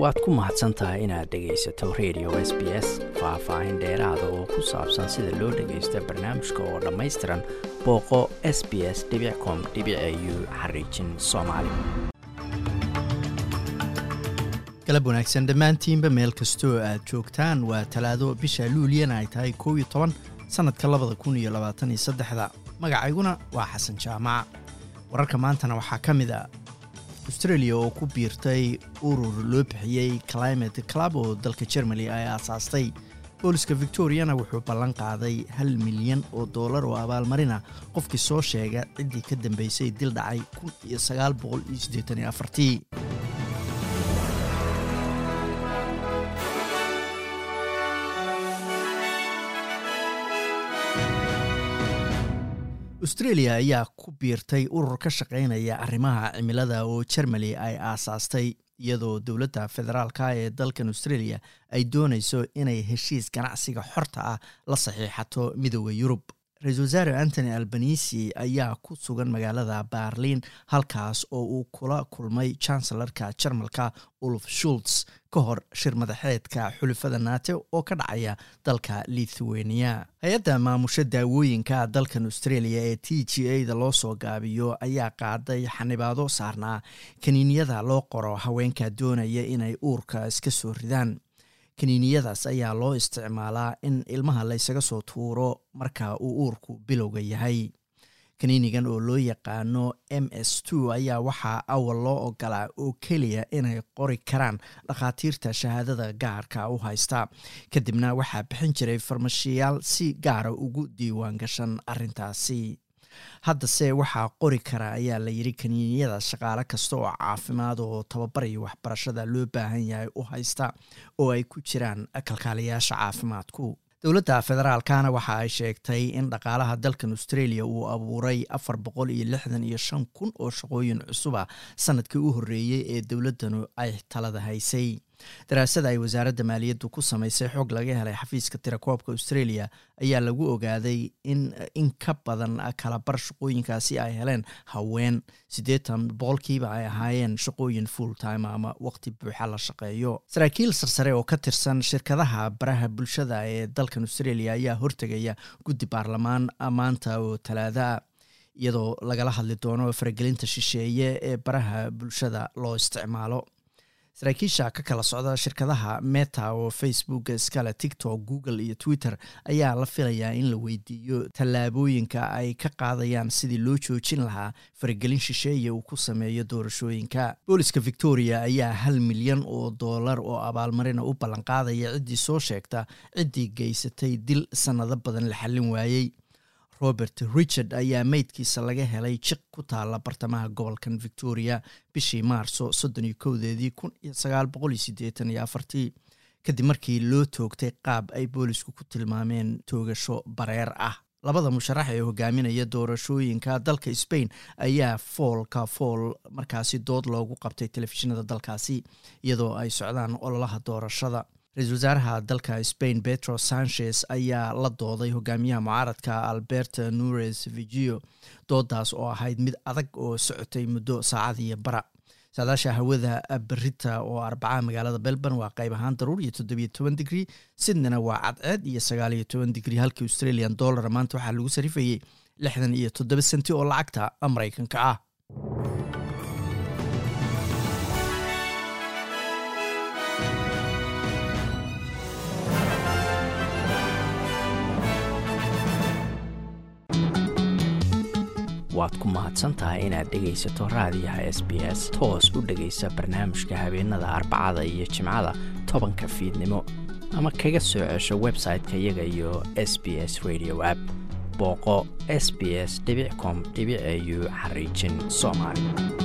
waad ku mahadsan tahay inaad dhegaysato radio s b s faah-faahin dheeraada oo ku saabsan sida loo dhagaysto barnaamijka oo dhammaystiran booqo s b s com u xariijin soomaali. Galab wanaagsan dhammaantiinba meel kastoo aad joogtaan waa talaado bisha luuliyana ay tahay kow iyo toban sannadka labada kun iyo labaatan iyo saddexda. Magacayguna waa xasan jaamac. Wararka maantana waxaa ka mid a australia oo ku biirtay urur loo bixiyey climate club oo dalka germany ay aasaastay. Booliska victoriana wuxuu ballan qaaday hal milyan oo dollar oo abaalmarina. Qofkii soo sheega ciddii ka dambeysay dil dhacay australia ayaa ku biirtay urur ka shaqaynaya arrimaha cimilada oo germany ay aasaastay iyadoo dowladda federaalka ee dalkan australia ay doonayso inay heshiis ganacsiga xorta ah la saxiixato midooda yurub ra'iisul wasaare antony albanisi ayaa ku sugan magaalada berlin halkaas oo uu kula kulmay chancellarka jarmalka ulf schultz ka hor shir madaxeedka xulufada naate oo ka dhacaya dalka lithuania. Hay'adda maamusho daawooyinka dalkan australia ee t g a da loo soo gaabiyo ayaa qaaday xanibaado saarnaa kaniiniyada loo qoro haweenka doonaya inay uurka iska soo ridaan kaniiniyadaas ayaa loo isticmaalaa in ilmaha laysaga soo tuuro marka uu uurku bilowga yahay. Kaniinigan oo loo yaqaano m s two ayaa waxaa awal loo ogolaa oo keliya inay qori karaan dhakhaatiirta shahaadada gaarka u haysta. Kadibna waxaa bixin jiray farmashiyaal si gaara ugu diiwaan gashan arrintaasi haddase waxaa qori kara ayaa la yidhi kaniiniyada shaqaale kasta oo caafimaad oo tababar iyo waxbarashada loo baahan yahay u haysta oo ay ku jiraan kalkaaliyaasha caafimaadku. Dowladda federaalkana waxa ay sheegtay in dhaqaalaha dalkan australia uu abuuray afar boqol iyo lixdan iyo shan kun oo shaqooyin cusuba sannadkii u horreeyey ee dowladdanu ay talada haysay daraasada ay wasaaradda maaliyaddu ku samaysay xog laga helay xafiiska tirakoobka australia ayaa lagu ogaaday in in ka badan kalabar shaqooyinkaasi ay heleen haween. Siddeetan boqolkiiba ay ahaayeen shaqooyin full time ama waqti buuxa la shaqeeyo. Saraakiil sarsare oo ka tirsan shirkadaha baraha bulshada ee dalkan australia ayaa hortegaya guddi baarlamaan maanta oo talaada iyadoo lagala hadli doono faragelinta shisheeye ee baraha bulshada loo isticmaalo saraakiisha ka kala socda shirkadaha meta oo facebook iskale tiktok google iyo twitter ayaa la filayaa in la weydiiyo tallaabooyinka ay ka qaadayaan sidii loo joojin lahaa faragelin shisheeye uu ku sameeyo doorashooyinka. Booliska victoria ayaa hal milyan oo dollar oo abaalmarina u ballanqaadaya ciddii soo sheegta ciddii geysatay dil sannado badan la xallin waayey robert richard ayaa meydkiisa laga helay jiq ku taala bartamaha gobolkan victoria bishii maarso soddon iyo kowdeedii kun iyo sagaal boqol iyo siddeetan iyo afartii kadib markii loo toogtay qaab ay boolisku ku tilmaameen toogasho bareer ah. Labada musharax ee hogaaminaya doorashooyinka dalka spain ayaa foolka fool markaasi dood loogu qabtay telefishinada dalkaasi iyadoo ay socdaan ololaha doorashada ra'iisul wasaaraha dalka spain petro sanchez ayaa la dooday hogaamiyaha mucaaradka alberta nures vigio doodaas oo ahayd mid adag oo socotay muddo saacadiiyo bara saadaasha hawada berita oo arbacaha magaalada belban waa qayb ahaan daruur iyo toddobiyo toban digrie sydneyna waa cadceed iyo sagaal iyo toban digrie halka australian dollar maanta waxaa lagu sarifayey lixdan iyo toddoba senti oo lacagta maraykanka ah waad ku mahadsan tahay inaad dhegaysato raadiyaha s b s toos u dhegaysa barnaamijka habeenada arbacada iyo jimcada tobanka fiidnimo. Ama kaga soo cesho website-ka iyaga iyo s b s radio app. Booqo s b s com au xariijin soomaali